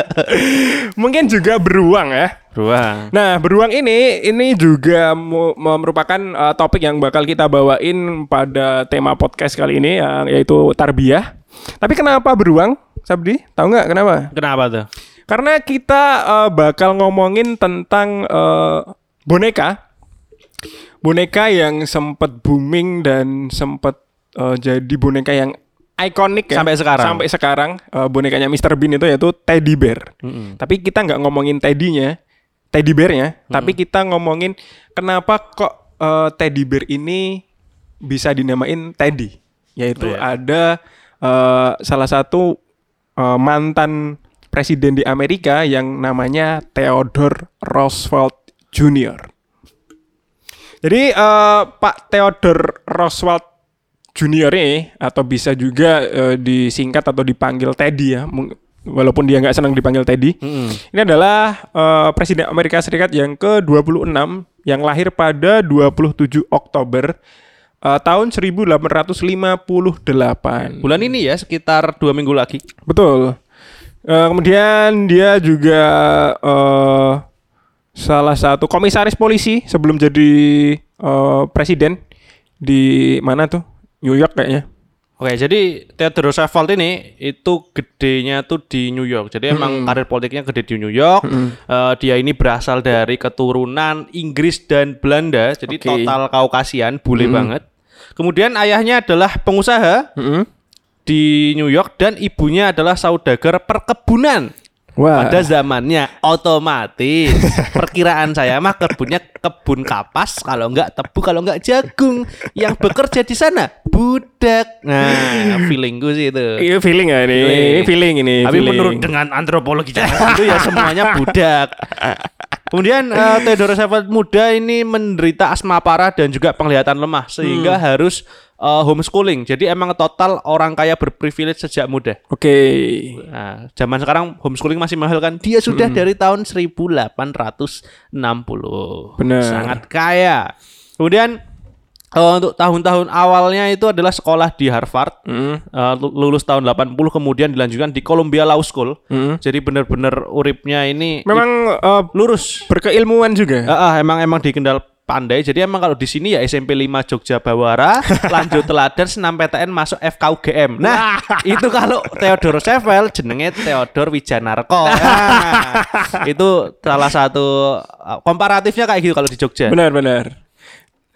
(laughs) mungkin juga beruang ya. Beruang. Nah, beruang ini ini juga merupakan uh, topik yang bakal kita bawain pada tema podcast kali ini yang yaitu tarbiyah. Tapi kenapa beruang, Sabdi? Tahu nggak kenapa? Kenapa tuh? Karena kita uh, bakal ngomongin tentang uh, boneka. Boneka yang sempat booming dan sempat uh, jadi boneka yang ikonik ya. Sampai sekarang. Sampai sekarang uh, bonekanya Mr. Bean itu yaitu teddy bear. Tapi kita nggak ngomongin teddy-nya, teddy bear-nya, tapi kita ngomongin kenapa kok uh, teddy bear ini bisa dinamain teddy. Yaitu Iya. ada uh, salah satu uh, mantan presiden di Amerika yang namanya Theodore Roosevelt Jr. Jadi eh, Pak Theodore Roosevelt Junior ini atau bisa juga eh, disingkat atau dipanggil Teddy ya, walaupun dia nggak senang dipanggil Teddy. Mm-mm. Ini adalah eh, Presiden Amerika Serikat yang ke-26 yang lahir pada 27 Oktober eh, tahun 1858. Bulan ini ya sekitar dua minggu lagi. Betul. Eh, kemudian dia juga eh, salah satu komisaris polisi sebelum jadi eh, presiden di mana tuh? New York kayaknya. Oke, jadi Theodore Roosevelt ini itu gedenya tuh di New York. Jadi emang karir politiknya gede di New York. Eh, dia ini berasal dari keturunan Inggris dan Belanda. Jadi Oke. total Kaukasian, bule banget. Kemudian ayahnya adalah pengusaha Mm-mm. di New York dan ibunya adalah saudagar perkebunan. Wah. Pada zamannya otomatis (laughs) perkiraan saya mah kebunnya kebun kapas kalau enggak tebu kalau enggak jagung. Yang bekerja di sana budak. Nah, feelingku sih itu. Iya feeling ya ini. Feeling. Ini feeling ini. Tapi feeling. menurut dengan antropologi zaman itu ya semuanya budak. Kemudian eh, Theodore Roosevelt muda ini menderita asma parah dan juga penglihatan lemah sehingga Hmm. harus eh, homeschooling. Jadi emang total orang kaya berprivilege sejak muda. Oke. Nah, zaman sekarang homeschooling masih mahal kan? Dia sudah dari tahun 1860. Benar. Sangat kaya. Kemudian eh, untuk tahun-tahun awalnya itu adalah sekolah di Harvard. Hmm. Eh, lu- lulus tahun 80 kemudian dilanjutkan di Columbia Law School. Jadi bener-bener uripnya ini Hmm. Memang eh, lurus. berkeilmuan juga. Ah, ah, emang emang dikenal pandai. Jadi emang kalau di sini ya SMP 5 Jogja Bawara, (laughs) lanjut teladan senam PTN masuk FKUGM. Nah, (laughs) itu kalau Theodore Roosevelt jenenge Theodore Wijanarko. Nah, (laughs) itu salah satu uh, komparatifnya kayak gitu kalau di Jogja. Benar benar.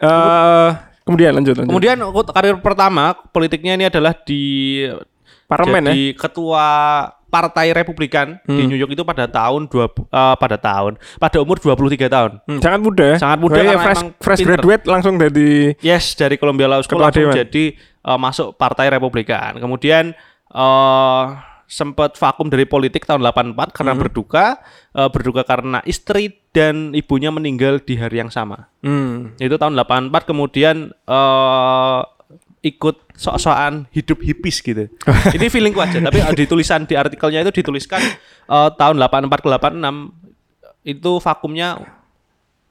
Eh kemudian lanjut lanjut. Kemudian karir pertama politiknya ini adalah di Parlemen ya. jadi ketua Partai Republikan Hmm. di New York itu pada tahun dua eh, pada tahun pada umur 23 tahun. Hmm, sangat muda. ya. Sangat muda karena fresh, fresh pinter. graduate langsung dari Yes, dari Columbia Law School langsung Dewan. jadi eh, masuk Partai Republikan. Kemudian eh sempat vakum dari politik tahun 84 karena Hmm. berduka, eh, berduka karena istri dan ibunya meninggal di hari yang sama. hmm. Itu tahun 84 kemudian eh ikut sok-sokan hidup hipis gitu. (laughs) Ini feelingku aja, tapi di tulisan di artikelnya itu dituliskan eh, tahun 84 ke 86 itu vakumnya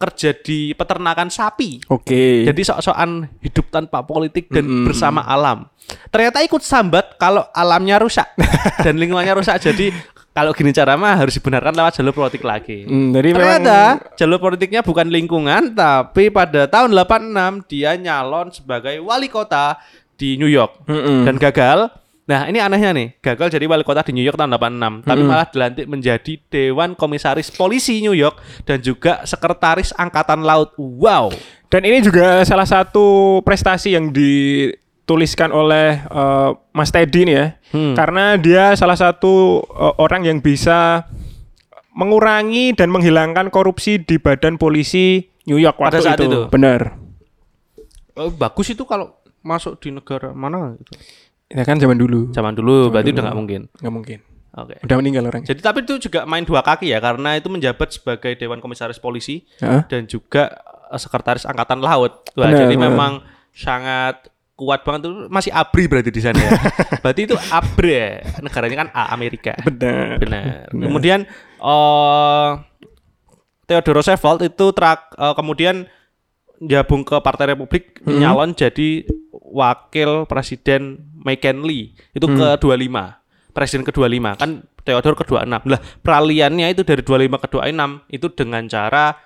kerja di peternakan sapi. Oke. Jadi sok-sokan hidup tanpa politik dan bersama alam. Ternyata ikut sambat kalau alamnya rusak (laughs) dan lingkungannya rusak. Jadi kalau gini cara mah harus dibenarkan lewat jalur politik lagi. Hmm, jadi Ternyata memang jalur politiknya bukan lingkungan, tapi pada tahun 86 dia nyalon sebagai wali kota di New York Mm-mm. dan gagal. Nah ini anehnya nih, gagal jadi wali kota di New York tahun 86, tapi malah dilantik menjadi Dewan Komisaris Polisi New York dan juga Sekretaris Angkatan Laut. Wow. dan ini juga salah satu prestasi yang dituliskan oleh eh, Mas Teddy nih ya. Hmm. Karena dia salah satu eh, orang yang bisa mengurangi dan menghilangkan korupsi di Badan Polisi New York Pada waktu saat itu. itu. Benar. Oh, bagus itu kalau masuk di negara mana gitu. Ya kan zaman dulu. Zaman dulu berarti udah nggak mungkin. Nggak mungkin. Oke. Udah meninggal orang. Jadi tapi itu juga main dua kaki ya karena itu menjabat sebagai Dewan Komisaris Polisi Heeh. dan juga eh, Sekretaris Angkatan Laut. Wah, Benar, jadi benar. memang sangat kuat banget tuh masih ABRI berarti di sana ya. (laughs) berarti itu ABRI ya. Negaranya kan A Amerika. Benar. Benar. Kemudian eh Theodore Roosevelt itu trak, eh, kemudian gabung ke Partai Republik nyalon jadi wakil presiden McKinley itu ke-25. Presiden ke-25 kan Theodore ke-26. Lah, peraliannya itu dari 25 ke 26 itu dengan cara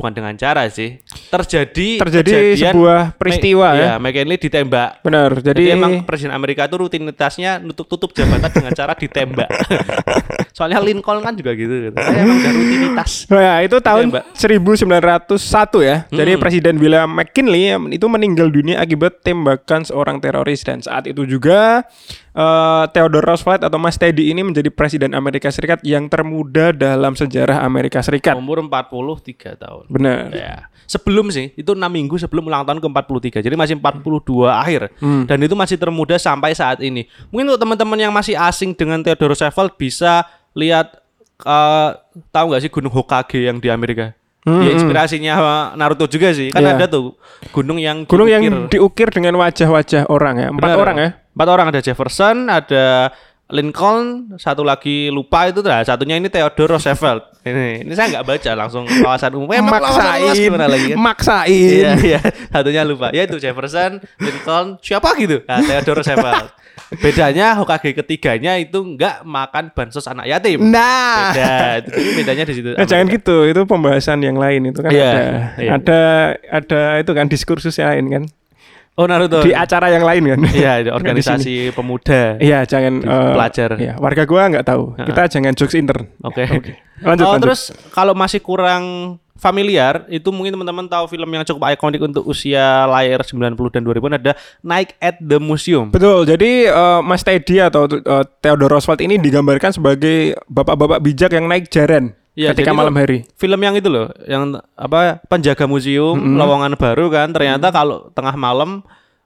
bukan dengan cara sih. Terjadi Terjadi sebuah peristiwa Ma- ya. ya. McKinley ditembak. Benar. Jadi, Jadi, emang presiden Amerika itu rutinitasnya nutup-tutup jabatan dengan cara ditembak. (laughs) Soalnya Lincoln kan juga gitu. gitu. Emang udah rutinitas. (laughs) Nah, ya, itu tahun Mbak. 1901 ya. Jadi Presiden William McKinley itu meninggal dunia akibat tembakan seorang teroris dan saat itu juga eh, Theodore Roosevelt atau Mas Teddy ini menjadi Presiden Amerika Serikat yang termuda dalam sejarah Amerika Serikat. Umur 43 tahun. Benar. Ya. Sebelum sih, itu 6 minggu sebelum ulang tahun ke-43. Jadi masih 42 akhir. Dan itu masih termuda sampai saat ini. Mungkin untuk teman-teman yang masih asing dengan Theodore Roosevelt bisa lihat eh, tahu nggak sih Gunung Hokage yang di Amerika? Ya inspirasinya Naruto juga sih. Kan Iya. ada tuh gunung yang Gunung yang diukir. diukir dengan wajah-wajah orang ya. Empat Benar. orang ya. Empat orang ada Jefferson, ada Lincoln, satu lagi lupa itu nah, satunya ini Theodore Roosevelt. Ini, ini saya nggak baca langsung kawasan umum. Eh, luas maksain, gimana lagi kan? maksain. Iya, iya. Satunya lupa. Ya itu Jefferson, Lincoln, siapa gitu? Nah, Theodore Roosevelt. Bedanya Hokage ketiganya itu nggak makan bansos anak yatim. Nah, Beda. Itu jadi bedanya di situ. Nah, jangan gitu, itu pembahasan yang lain itu kan Iya, ada, iya. ada, ada itu kan diskursus yang lain kan Oh Naruto. di acara yang lain kan. Iya, (laughs) di organisasi pemuda. Iya, jangan eh, pelajar. Iya, warga gua nggak tahu. Kita jangan jokes intern. Oke. Lanjut, Oh, lanjut. terus kalau masih kurang familiar, itu mungkin teman-teman tahu film yang cukup ikonik untuk usia lahir 90 dan 2000 ada Night at the Museum. Betul. Jadi eh, Mas Teddy atau eh, Theodore Roosevelt ini digambarkan sebagai bapak-bapak bijak yang naik jaran Iya, ketika malam itu hari. Film yang itu loh, yang apa penjaga museum lowongan baru kan, ternyata kalau tengah malam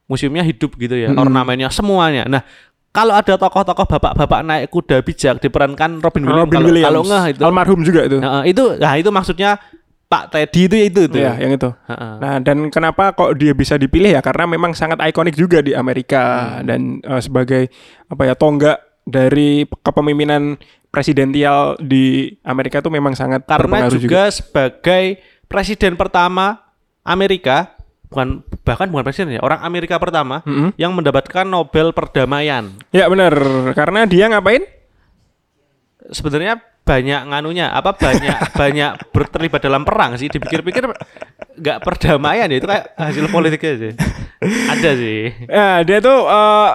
museumnya hidup gitu ya, ornamennya semuanya. Nah, kalau ada tokoh-tokoh bapak-bapak naik kuda bijak diperankan Robin Williams, Robin kalau, Williams. kalau ngeh itu. Almarhum juga itu. Nah, itu nah itu maksudnya Pak Teddy itu itu tuh. Iya, yang itu. Heeh. Nah, dan kenapa kok dia bisa dipilih ya? Karena memang sangat ikonik juga di Amerika Hmm. dan eh, sebagai apa ya tonggak dari kepemimpinan presidensial di Amerika itu memang sangat Karena berpengaruh juga, sebagai presiden pertama Amerika bukan bahkan bukan presiden ya, orang Amerika pertama Mm-mm. yang mendapatkan Nobel perdamaian. Ya benar, karena dia ngapain? sebenarnya banyak nganunya apa banyak (laughs) banyak ber- terlibat dalam perang sih dipikir-pikir nggak perdamaian ya itu kayak hasil politiknya sih ada sih Ya, dia tuh eh,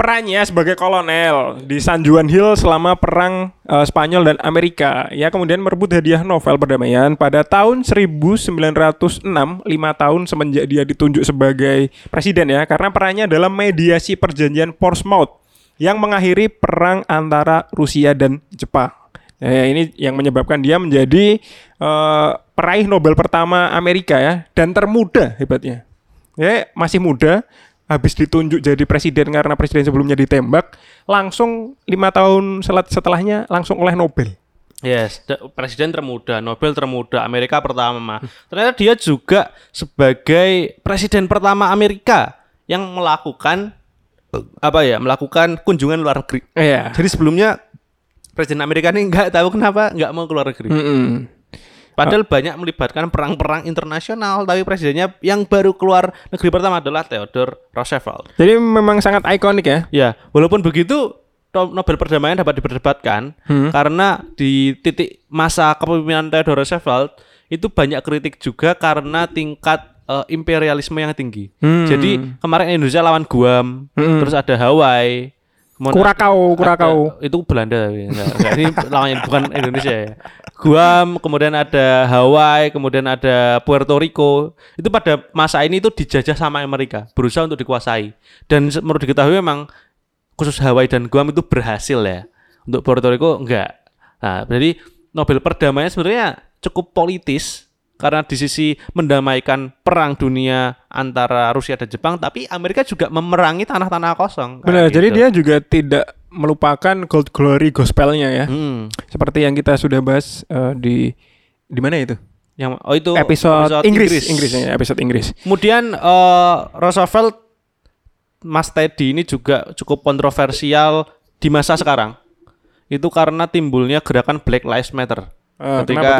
perannya sebagai kolonel di San Juan Hill selama perang eh, Spanyol dan Amerika. Ya, kemudian merebut hadiah Nobel perdamaian pada tahun 1906, lima tahun semenjak dia ditunjuk sebagai presiden ya, karena perannya dalam mediasi perjanjian Portsmouth yang mengakhiri perang antara Rusia dan Jepang. Ya, ini yang menyebabkan dia menjadi eh, peraih Nobel pertama Amerika ya dan termuda hebatnya. Ya, masih muda, habis ditunjuk jadi presiden karena presiden sebelumnya ditembak, langsung lima tahun selat setelahnya langsung oleh Nobel. yes presiden termuda Nobel termuda Amerika pertama ternyata dia juga sebagai presiden pertama Amerika yang melakukan apa ya melakukan kunjungan luar negeri Iya. jadi sebelumnya presiden Amerika ini nggak tahu kenapa nggak mau keluar negeri Mm-mm. Padahal banyak melibatkan perang-perang internasional, tapi presidennya yang baru keluar negeri pertama adalah Theodore Roosevelt. Jadi memang sangat ikonik ya. Ya, walaupun begitu No- Nobel perdamaian dapat diperdebatkan Hmm. karena di titik masa kepemimpinan Theodore Roosevelt itu banyak kritik juga karena tingkat eh, imperialisme yang tinggi. Hmm. Jadi kemarin Indonesia lawan Guam, Hmm. terus ada Hawaii, kemudian Kurakau, ada- Kurakau. itu Belanda tapi enggak, enggak. ini lawannya bukan Indonesia ya. Guam, kemudian ada Hawaii, kemudian ada Puerto Rico. Itu pada masa ini itu dijajah sama Amerika, berusaha untuk dikuasai. Dan menurut diketahui memang khusus Hawaii dan Guam itu berhasil ya. Untuk Puerto Rico enggak. Nah, jadi Nobel perdamaian sebenarnya cukup politis karena di sisi mendamaikan perang dunia antara Rusia dan Jepang, tapi Amerika juga memerangi tanah-tanah kosong. Benar, jadi gitu. dia juga tidak melupakan gold glory gospelnya ya. Hmm. Seperti yang kita sudah bahas eh, di di mana itu? Yang oh itu episode, Inggris, Inggris ya, episode Inggris. Kemudian eh, Roosevelt Mas Teddy ini juga cukup kontroversial di masa sekarang. Itu karena timbulnya gerakan Black Lives Matter. Kenapa tuh? ketika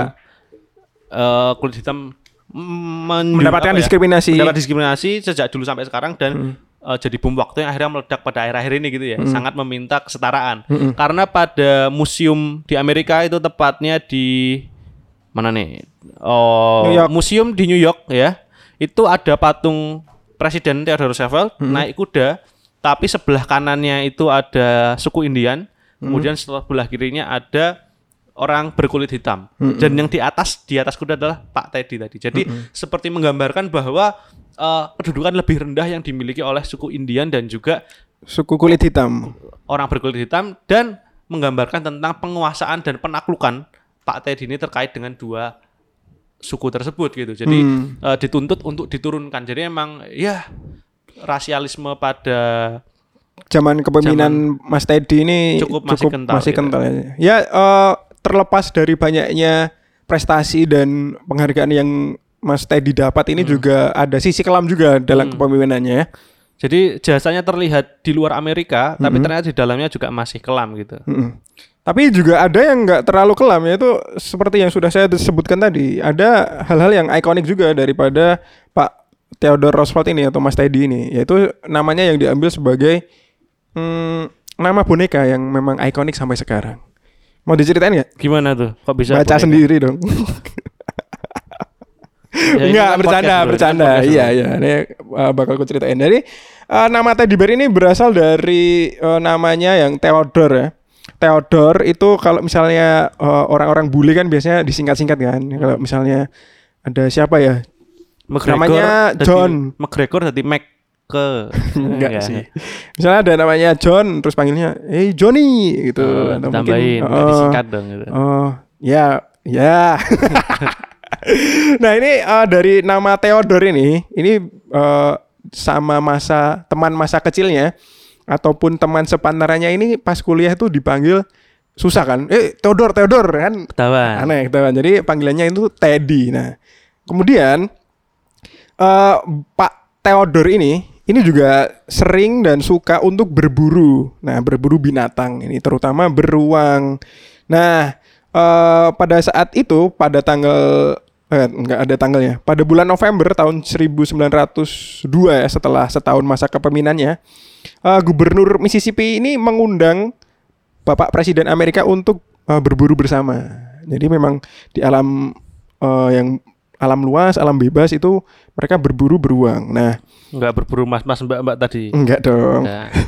eh, kulit hitam men- Mendapatkan apa ya, diskriminasi. mendapat diskriminasi sejak dulu sampai sekarang dan Hmm. eh, jadi bom waktu yang akhirnya meledak pada akhir-akhir ini gitu ya. Sangat meminta kesetaraan. Hmm. Karena pada museum di Amerika itu tepatnya di mana nih? Oh, New York. museum di New York ya. Itu ada patung Presiden Theodore Roosevelt Hmm. naik kuda, tapi sebelah kanannya itu ada suku Indian, Hmm. kemudian sebelah kirinya ada orang berkulit hitam. Dan yang di atas di atas kuda adalah Pak Teddy tadi. Jadi seperti menggambarkan bahwa eh, kedudukan lebih rendah yang dimiliki oleh suku Indian dan juga Suku kulit hitam. orang berkulit hitam dan menggambarkan tentang penguasaan dan penaklukan Pak Teddy ini terkait dengan dua suku tersebut gitu. Jadi Hmm. eh, dituntut untuk diturunkan. Jadi emang ya rasialisme pada Zaman kepemimpinan Mas Teddy ini Cukup masih kental masih gitu. kental ya. Ya eh, terlepas dari banyaknya prestasi dan penghargaan yang Mas Teddy dapat ini juga ada sisi kelam juga dalam kepemimpinannya ya. jadi jasanya terlihat di luar Amerika, tapi ternyata di dalamnya juga masih kelam gitu. Mm-mm. Tapi juga ada yang nggak terlalu kelam yaitu seperti yang sudah saya sebutkan tadi. Ada hal-hal yang ikonik juga daripada Pak Theodore Roosevelt ini atau Mas Teddy ini, yaitu namanya yang diambil sebagai hmm, nama boneka yang memang ikonik sampai sekarang. Mau diceritain nggak? Gimana tuh? Kok bisa Baca boneka? sendiri dong. (laughs) Ya, Enggak, kan bercanda, podcast, bro. bercanda. Kan Iya, iya. Ini uh, bakal aku ceritain. Jadi uh, nama teddy bear ini berasal dari uh, namanya yang Theodore ya. Theodore itu kalau misalnya eh, orang-orang bule kan biasanya disingkat-singkat kan. Kalau misalnya ada siapa ya? McGregor Namanya John. McGregor tadi Mac ke (laughs) Enggak sih. Misalnya ada namanya John terus panggilnya, "Hey Johnny" gitu. Oh, Atau tambahin, nggak oh, disingkat dong gitu. Oh, ya, ya. (laughs) nah, ini eh, dari nama Theodore ini, ini eh, sama masa teman masa kecilnya ataupun teman sepantarannya ini pas kuliah tuh dipanggil susah kan? Eh, Theodore, Theodore kan Ketahuan. aneh ketahuan. Jadi panggilannya itu Teddy. Nah, kemudian eh Pak Theodore ini ini juga sering dan suka untuk berburu. Nah, berburu binatang ini terutama beruang. Nah, eh pada saat itu pada tanggal eh, enggak ada tanggalnya. Pada bulan November tahun 1902 ya setelah setahun masa kepemimpinannya, eh, gubernur Mississippi ini mengundang Bapak Presiden Amerika untuk eh, berburu bersama. Jadi memang di alam eh, yang alam luas, alam bebas itu mereka berburu beruang. Nah, Enggak berburu mas-mas mbak-mbak tadi. enggak dong. Enggak. (laughs)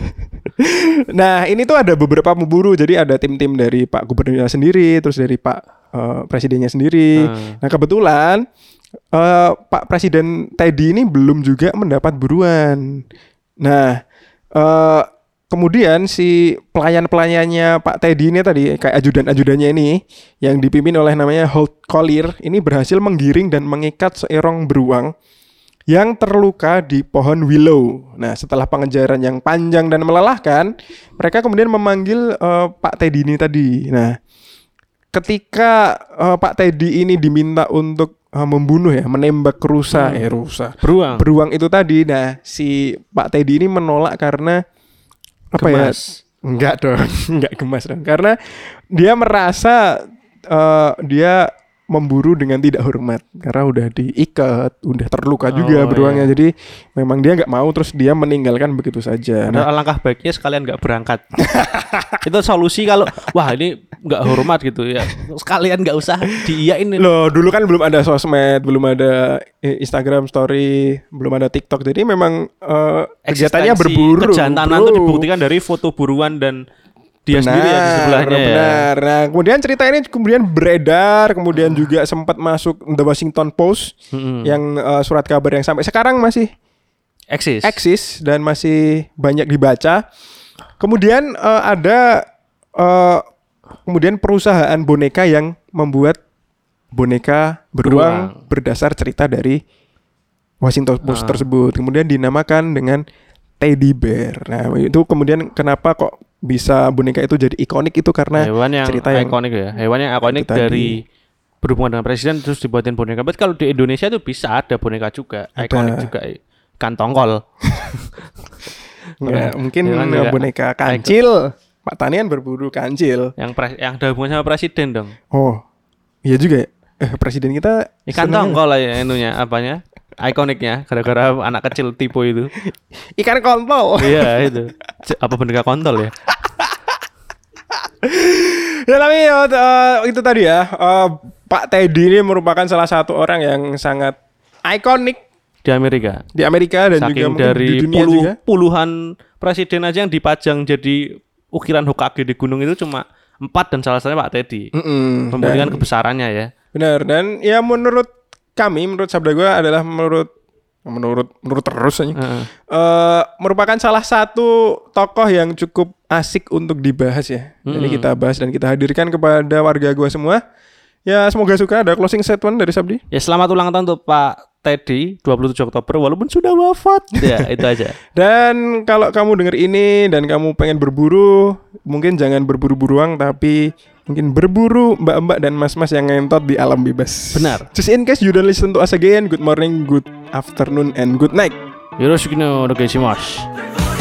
Nah, ini tuh ada beberapa pemburu. Jadi ada tim-tim dari Pak Gubernurnya sendiri, terus dari Pak eh, Presidennya sendiri. Hmm. Nah, kebetulan eh, Pak Presiden Teddy ini belum juga mendapat buruan. Nah, eh, kemudian si pelayan-pelayannya Pak Teddy ini tadi kayak ajudan-ajudannya ini yang dipimpin oleh namanya Holt Collier ini berhasil menggiring dan mengikat seorang beruang yang terluka di pohon willow. Nah, setelah pengejaran yang panjang dan melelahkan, mereka kemudian memanggil eh, Pak Teddy ini tadi. Nah, ketika eh, Pak Teddy ini diminta untuk eh, membunuh ya, menembak rusa, eh rusa, Beruang. beruang itu tadi. Nah, si Pak Teddy ini menolak karena apa ya? Gemas. Enggak dong, (laughs) enggak gemas dong. Karena dia merasa eh, dia memburu dengan tidak hormat karena udah diikat, udah terluka juga Oh, beruangnya. iya. Jadi memang dia nggak mau terus dia meninggalkan begitu saja. Nah, Padahal alangkah baiknya sekalian nggak berangkat. (laughs) itu solusi kalau wah ini nggak hormat gitu ya. Sekalian nggak usah diiyain. loh dulu kan belum ada sosmed, belum ada eh, Instagram story, belum ada TikTok. Jadi memang eh, kegiatannya berburu. Kejantanan itu dibuktikan dari foto buruan dan dia sendiri ya di sebelahnya ya. Benar. Nah, kemudian cerita ini kemudian beredar, kemudian juga sempat masuk The Washington Post Mm-mm. yang eh, surat kabar yang sampai sekarang masih Eksis. eksis dan masih banyak dibaca. Kemudian eh, ada eh, kemudian perusahaan boneka yang membuat boneka beruang Beruang. berdasar cerita dari Washington Post Ah. tersebut. Kemudian dinamakan dengan teddy bear. Nah, itu kemudian kenapa kok bisa boneka itu jadi ikonik itu karena hewan yang cerita yang ikonik ya. Hewan yang ikonik itu tadi. dari berhubungan dengan presiden terus dibuatin boneka. Tapi kalau di Indonesia itu bisa ada boneka juga, Ada. ikonik juga. Ikan tongkol. (laughs) Nggak, mungkin juga boneka kancil. Pak Tanian berburu kancil. yang pres- yang ada hubungan sama presiden dong. Oh, iya juga ya. Eh, presiden kita Ikan tongkol lah ya inunya apanya? Ikoniknya gara-gara anak kecil tipe itu. (laughs) Ikan kontol. iya itu. Apa boneka kontol ya? (laughs) ya tapi eh, itu tadi ya. eh, Pak Teddy ini merupakan salah satu orang yang sangat ikonik Di Amerika. di Amerika dan juga Saking mungkin dari di dunia puluh, juga. puluhan presiden aja yang dipajang jadi ukiran Hokage di gunung itu cuma empat dan salah satunya Pak Teddy. Membuktikan Dan- kebesarannya ya. Benar dan ya menurut kami menurut sabda gue adalah menurut menurut menurut terus aja. Heeh. eh, merupakan salah satu tokoh yang cukup asik untuk dibahas ya. Jadi Mm. kita bahas dan kita hadirkan kepada warga gua semua. Ya semoga suka ada closing statement dari Sabdi. Ya selamat ulang tahun untuk Pak Teddy 27 Oktober walaupun sudah wafat. (laughs) ya itu aja. Dan kalau kamu denger ini dan kamu pengen berburu, mungkin jangan berburu buruang tapi mungkin berburu mbak-mbak dan mas-mas yang ngentot di alam bebas. Benar. Just in case you don't listen to us again, good morning, good afternoon, and good night. Yoroshiku no onegaishimasu.